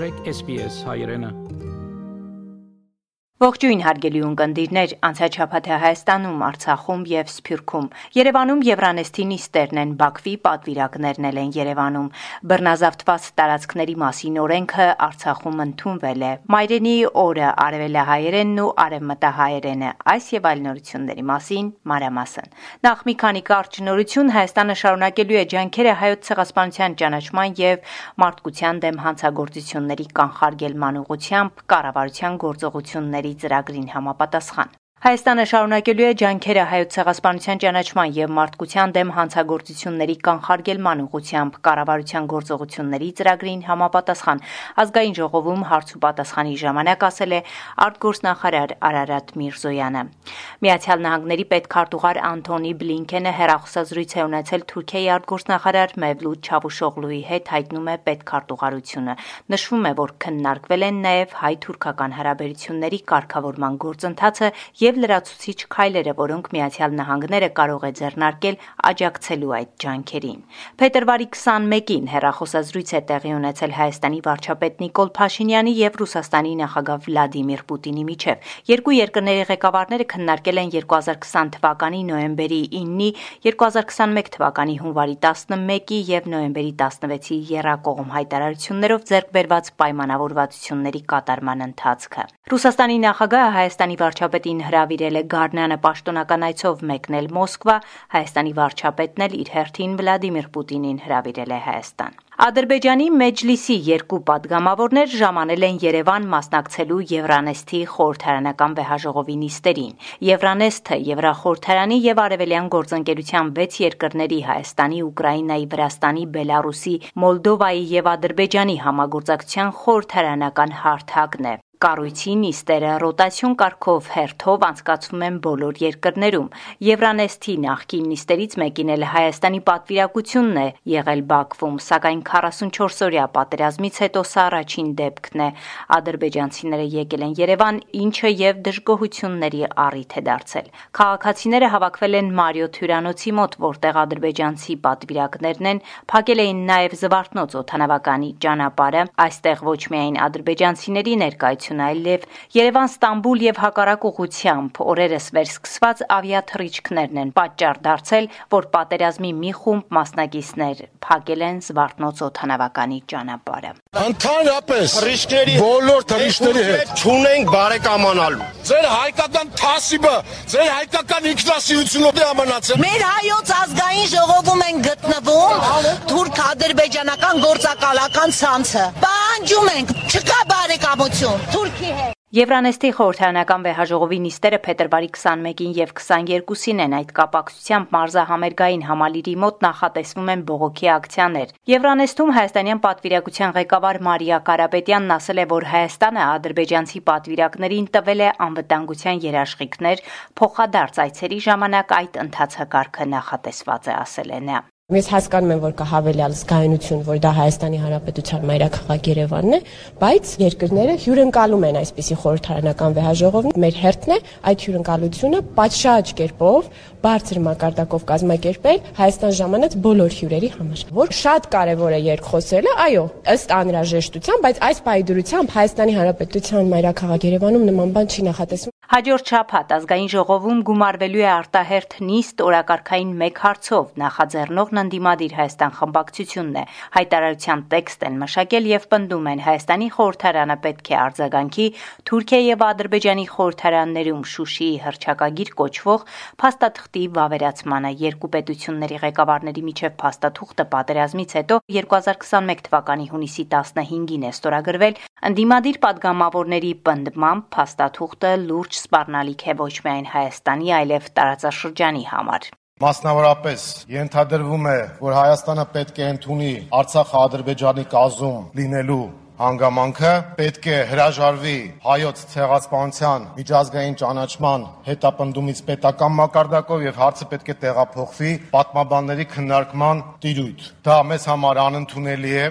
մտրեք SPS հայրենը Ողջույն հարգելի ունկնդիրներ, անցաչափաթը Հայաստանում, Արցախում եւ Սփյուռքում։ Երևանում Եվրանեստի նիստերն են Բաքվի պատվիրակներն են Երևանում։ Բռնազավթված տարածքների մասին օրենքը Արցախում ընդունվել է։ Մայրենի օրը արևելահայերենն ու արևմտահայերենը։ Այս եւ այլ նորությունների մասին մանրամասն։ Նախ մի քանի կարճ նորություն. Հայաստանը շարունակելու է ջանքերը հայոց ցեղասպանության ճանաչման եւ մարդկության դեմ հանցագործությունների կանխարգելման ուղղությամբ կառավարության գործողությունների ծրագրին համապատասխան։ Հայաստանը շարունակելու է ջանքերը հայոց ցեղասպանության ճանաչման եւ մարդկության դեմ հանցագործությունների կանխարգելման ուղղությամբ կառավարության գործողությունների ծրագրին համապատասխան ազգային ժողովում հարց ու պատասխանի ժամանակ ասել է արտգործնախարար Արարատ Միրզոյանը։ Միացյալ Նահանգների պետքարտուղար Անթոնի Բլինքենը հերախոսազրույց է ունեցել Թուրքիայի արտգործնախարար Մևլութ Չավուշօղլուի հետ հայտնում է պետքարտուղարությունը։ Նշվում է, որ քննարկվել են նաեւ հայ-թուրքական հարաբերությունների կարգավորման գործընթացը եւ եւ լրացուցիչ քայլերը, որոնք Միացյալ Նահանգները կարող է ձեռնարկել աջակցելու այդ ջանքերին։ Փետրվարի 21-ին հերախոսազրույց է տեղի ունեցել Հայաստանի վարչապետ Նիկոլ Փաշինյանի եւ Ռուսաստանի նախագահ Վլադիմիր Պուտինի միջև։ Երկու երկրների ղեկավարները քննարկել են 2020 թվականի նոյեմբերի 9-ի, 2021 թվականի հունվարի 11-ի եւ նոյեմբերի 16-ի երակողմ հայտարարություններով ձեռք բերված պայմանավորվածությունների կատարման ընթացքը։ Ռուսաստանի նախագահը Հայաստանի վարչապետին հրա հրավիրել է Գառնանը պաշտոնական այցով մեկնել Մոսկվա, Հայաստանի վարչապետն էլ իր հերթին Վլադիմիր Պուտինին հրավիրել է Հայաստան։ Ադրբեջանի Մեջլիսի երկու падգամավորներ ժամանել են Երևան մասնակցելու Евրանեստի խորհրդարանական վեհաժողովի նիստերին։ Евրանեստը Եվրախորհրդարանի եւ Արևելյան գործընկերության 6 երկրների Հայաստանի, Ուկրաինայի, Վրաստանի, Բելարուսի, Մոլդովայի եւ Ադրբեջանի համագործակցության խորհրդարանական հարթակն է։ Կառույցի նիստերը ռոտացիոն կարգով հերթով անցկացվում են բոլոր երկրներում։ Եվրանեստի նախկին նիստերից մեկին էլ Հայաստանի պատվիրակությունն է եղել Բաքվում, սակայն 44-օրյա պատերազմից հետո սա առաջին դեպքն է։ Ադրբեջանցիները եկել են Երևան, ինչը եւ դժգոհությունների առիթ է դարձել։ Քաղաքացիները հավաքվել են Մարիոթ հյուրանոցի մոտ, որտեղ ադրբեջանցի պատվիրակներն են, փակել էին նաեւ Զվարթնոց օթանավականի ճանապարհը։ Այստեղ ոչ միայն ադրբեջանցիների ներկայություն ընկերություն, այլև Երևան-Ստամբուլ եւ հակառակ ուղությամբ օրերս վերսկսված ավիաթռիչքներն են պատճառ դարձել, որ պատերազմի մի խումբ մասնակիցներ փակել են Զվարթնոց օթանավականի ճանապարհը։ Ընդհանրապես ռիսկերի բոլոր թռիչքների հետ ճունենք բարեկամանալու։ Ձեր հայկական թասիբը, ձեր հայկական ինքնասիրությունով է ամնացել։ Մեր հայոց ազգային ժողովում են գտնվում թուրք-ադրբեջանական գործակալական ցանցը։ Պահանջում ենք, չկա բարեկամություն Թուրքի հետ։ Եվրանեստի խորհրդարանական վեհաժողովի նիստերը փետրվարի 21-ին եւ 22-ին են այդ կապակցությամբ մարզահամերգային համալիրի մոտ նախատեսվում են բողոքի ակցիաներ։ Եվրանեստում հայաստանյան պատվիրակության ղեկավար Մարիա Կարապետյանն ասել է, որ Հայաստանը ադրբեջանցի պատվիրակներին տվել է անվտանգության երաշխիքներ, փոխադարձ այցերի ժամանակ այդ ընթացակարգը նախատեսված է ասել է նա։ Ես հասկանում եմ, որ կա հավելյալ զգայունություն, որ դա Հայաստանի Հանրապետության մայրաքաղաք Երևանն է, բայց երկրները հյուրընկալում են այսպիսի խորհրդարանական վեհաժողով։ Մեր հերթն է այդ հյուրընկալությունը պատշաճ կերպով, բարձր մակարդակով կազմակերպել Հայաստան ժամանած բոլոր հյուրերի համար։ Որ շատ կարևոր է երկխոսելը, այո, ըստ անհրաժեշտության, բայց այս պայդրությամբ Հայաստանի Հանրապետության մայրաքաղաք Երևանում նման բան չի նախատեսվում։ Հաջորդ շաբաթ ազգային ժողովում գումարվելու է արտահերթ նիստ օրակարգային մեկ հարցով նախաձեռնողն ընդդիմադիր Հայաստան խմբակցությունն է։ Հայտարարության տեքստ են մշակել եւ պնդում են. Հայաստանի խորհրդարանը պետք է արձագանքի Թուրքիա եւ Ադրբեջանի խորհրդարաններում Շուշիի հրճակագիր կոչվող փաստաթղթի վավերացմանը երկու պետությունների ղեկավարների միջև փաստաթուղթը պատերազմից հետո 2021 թվականի հունիսի 15-ին է ստորագրվել ընդդիմադիր падգամավորների պնդմամբ փաստաթուղթը լուրջ սպառնալիք է ոչ միայն Հայաստանի, այլև տարածաշրջանի համար։ Մասնավորապես ենթադրվում է, որ Հայաստանը պետք է ընդունի Արցախը Ադրբեջանի կազում լինելու հանգամանքը պետք է հրաժարվի հայոց ցեղասպանության միջազգային ճանաչման հետապնդումից պետական մակարդակով եւ հարցը պետք է տեղափոխվի պատմաբանների քննարկման տիրույթ։ Դա մեզ համար անընդունելի է,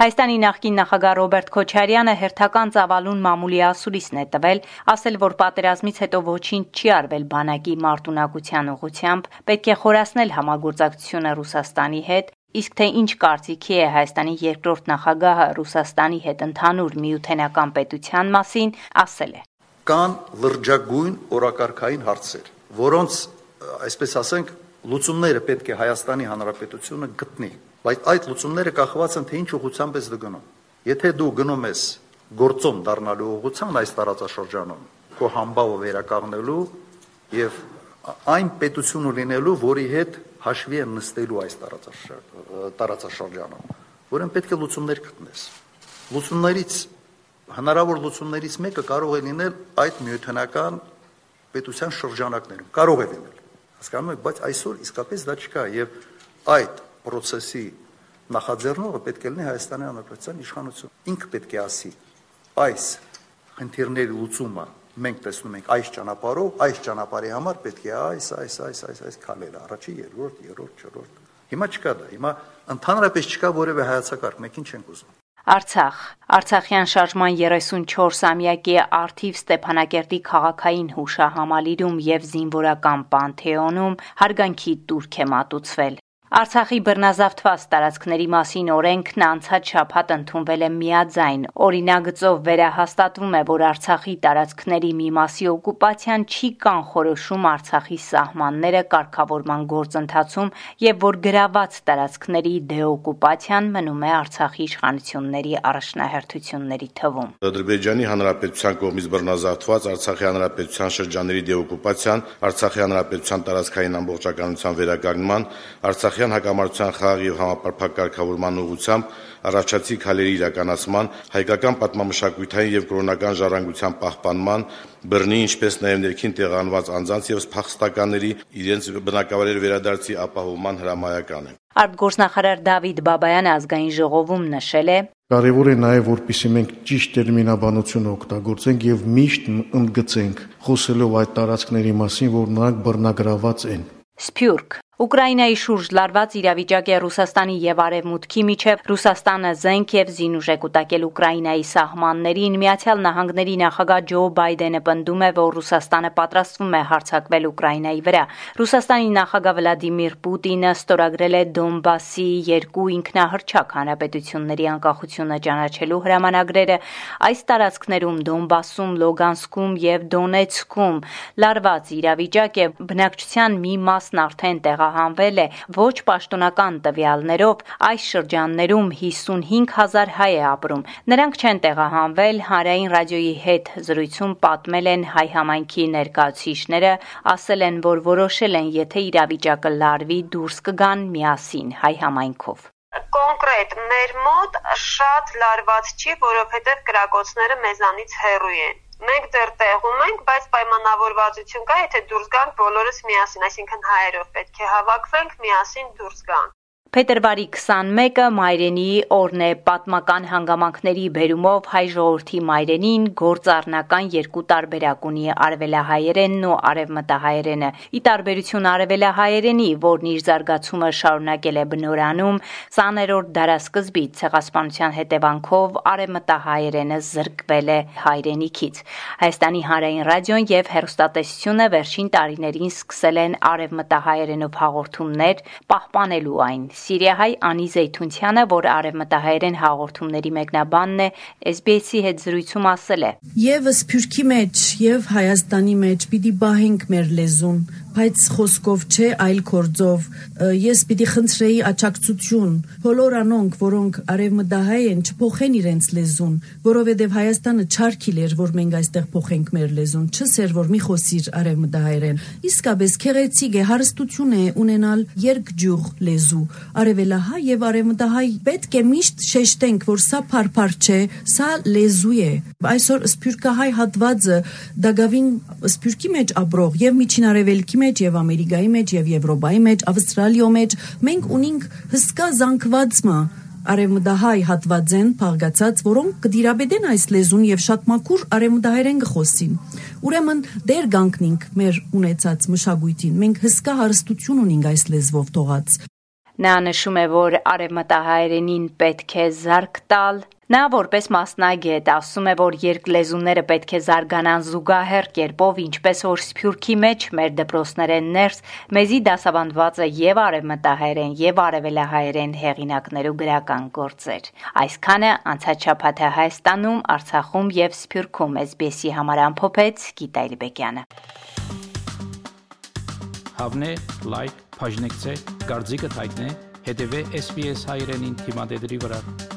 Հայաստանի նախկին նախագահ Ռոբերտ Քոչարյանը հերթական ծավալուն մամուլի ասուրիսն է տվել, ասել, որ պատերազմից հետո ոչինչ չի արվել բանակի մարտունակության ուղղությամբ, պետք է խորացնել համագործակցությունը Ռուսաստանի հետ Իսկ թե ինչ կարծիքի է Հայաստանի երկրորդ նախագահը Ռուսաստանի հետ ընդհանուր միութենական պետության մասին, ասել է. Կան լրջագույն օրակարգային հարցեր, որոնց, այսպես ասենք, լուծումները պետք է Հայաստանի Հանրապետությունը գտնի, բայց այդ լուծումները կախված են թե ինչ ուղղությամբ ես գնում։ Եթե դու գնում ես գործոն դառնալու ուղղությամբ այս տարածաշրջանում, քո համբավը վերականգնելու եւ այն պետությունը լինելու, որի հետ հաշվի են նստելու այս տարածաշրջանում, որեն պետք է լուծումներ գտնես։ Լուծումներից հնարավոր լուծումներից մեկը կարող է լինել այդ միութենական պետության շրջանակներում, կարող է լինել։ Հասկանում եք, բայց այսօր իսկապես դա չկա եւ այդ process-ի նախաձեռնողը պետք է լինի Հայաստանի Հանրապետության իշխանություն։ Ինքը պետք է ասի այս խնդիրների լուծումը մենք տեսնում ենք այս ճանապարհով, այս ճանապարհի համար պետք է այս, այս, այս, այս, այս քալել առաջի, երկրորդ, երրորդ, չորրորդ։ Հիմա չկա դա։ Հիմա ընդհանրապես չկա որևէ հայացակարգ, մեկին չենք ուզում։ Արցախ Արցախյան շարժման 34-ամյակի Արթիվ Ստեփանակերտի քաղաքային հուշահամալիրում եւ զինվորական պանթեոնում հարգանքի տուրք է մատուցվել։ Արցախի բռնազավթված տարածքների մասին օրենքն անցած շաբաթ ընդունվել է միաձայն։ Օրինագծով վերահաստատվում է, որ Արցախի տարածքների մի մասի օկուպացիան չի կանխորոշում Արցախի սահմանները կարգավորման գործընթացում եւ որ գրաված տարածքների դեօկուպացիան մնում է Արցախի իշխանությունների առաջնահերթությունների թվում։ Ադրբեջանի Հանրապետության կողմից բռնազավթված Արցախի Հանրապետության շրջանների դեօկուպացիան, Արցախի Հանրապետության տարածքային ամբողջականության վերականգնման, Արցախի Արցախյան հակամարտության խաղ եւ համապարփակ կարգավորման ուղղությամբ առաջացի քալերի իրականացման, հայկական պատմամշակութային եւ կրոնական ժառանգության պահպանման, բռնի, ինչպես նաեւ ներքին տեղանված անձանց եւ փախստականների իրենց բնակավայրեր վերադարձի ապահովման հրամայական է։ Արտգործնախարար Դավիթ Բաբայանը ազգային ժողովում նշել է. Կարևոր է նաև որպեսզի մենք ճիշտ տերմինաբանություն օգտագործենք եւ միշտ ընդգծենք խոսելով այդ տարածքների մասին, որ նրանք բռնագրաված են։ Սփյուռք Ուկրաինայի շուրջ լարված իրավիճակ է Ռուսաստանի եւ Արևմուտքի միջև Ռուսաստանը զենք եւ զինուժ է կուտակել Ուկրաինայի սահմաններին Միացյալ Նահանգների նախագահ Ջո Բայդենը պնդում է, որ Ռուսաստանը պատրաստվում է հարձակվել Ուկրաինայի վրա։ Ռուսաստանի նախագահ Վլադիմիր Պուտինը ստորագրել է Դոնբասի երկու ինքնահռչակ հանրապետությունների անկախությունը ճանաչելու հրամանագրերը այս տարածքներում Դոնբասում, Լոգանսկում եւ Դոնեցկում լարված իրավիճակ է բնակչության մի մասն արդեն տեղա տեղահանվել է ոչ պաշտոնական տվյալներով այս շրջաններում 55000 հայ է ապրում։ Նրանք չեն տեղահանվել, հանրային ռադիոյի հետ զրույցում պատմել են հայ համայնքի ներկայացուցիչները, ասել են, որ որոշել են, եթե իրավիճակը լարվի, դուրս կգան միասին հայ համայնքով կոնկրետ մեր մոտ շատ լարված չի, որովհետև կրակոցները մեզանից հեռու են։ Մենք դեռ տեղում ենք, բայց պայմանավորվածություն կա, եթե դուրս գանք բոլորս միասին, այսինքն հայերով պետք է հավաքվենք, միասին դուրս գանք։ Փետրվարի 21-ը Մայրենի օրն է. Պատմական հանգամանքների բերումով հայ ժողովրդի Մայրենին գործառնական երկու տարբերակ ունի արևելահայերենն ու արևմտահայերենը։ Ի տարբերություն արևելահայերենի, որն իր զարգացումը շարունակել է բնորանում, 20-րդ դարաշրջանից ցեղասպանության հետևանքով արևմտահայերենը զրկվել է հայրենիքից։ Հայաստանի հանրային ռադիոն եւ հեռուստատեսությունը վերջին տարիներին սկսել են արևմտահայերենով հաղորդումներ պահպանելու այն Սիրիահայ Անի Զեյթունցյանը, որ արևմտահայերեն հաղորդումների մեկնաբանն է, SBS-ի հետ զրույցում ասել է. Եվս Փյուրքի մեջ եւ Հայաստանի մեջ պիտի բահենք մեր լեզուն, բայց խոսքով չէ, այլ կորձով։ Ես պիտի խնդրեի աճակցություն բոլոր անոնք, որոնք արևմտահայ են, չփոխեն իրենց լեզուն, որովհետև Հայաստանը չարքիլ էր, որ մենք այստեղ փոխենք մեր լեզուն, չսեր որ մի խոսիր արևմտահայերեն։ Իսկապես քեղեցիկ է, հարստություն է ունենալ երկջուղ լեզու, արևելահայ եւ արևմտահայ պետք է միշտ շեշտենք, որ սա փարփար չէ, սա լեզու է։ Այսօր սփյուռքահայ հատվածը դագավին սփյուռքի մեջ ապրող եւ միջին արևելքի մեջ եւ Ամերիկայի մեջ եւ Եվրոպայի մեջ, Ավստրալիո մեջ մենք ունենք հսկա զանգվածը արևմտահայ հատվածեն փաղկացած, որոնք կդիրաբեդեն այս լեզուն եւ շատ մաքուր արևմտահայերեն գխոսին։ Ուրեմն դեր գանքնինք մեր ունեցած մշակույթին։ Մենք հսկա հարստություն ունենք այս լեզվով թողած։ Նա նշում է, որ արևմտահայերենին պետք է զարգ տալ, Նա որպես մասնագետ ասում է, որ երկլեզուները պետք է զարգանան զուգահեռ կերպով, ինչպես որ Սփյուռքի մեջ մեր դպրոցներեն ներս մեզի դասավանդված է եւ արևմտահայերեն եւ արևելահայերեն հեղինակներու գրական գործեր։ Այսքանը անցած շաբաթը Հայաստանում, Արցախում եւ Սփյուռքում SBS-ի համար ամփոփեց Գիտայր Բեկյանը։ Հավնե, լայք, բաժնեկցե, դարձիկը թայտնե, հետեւե SBS հայրենին թիմադեդի վրա։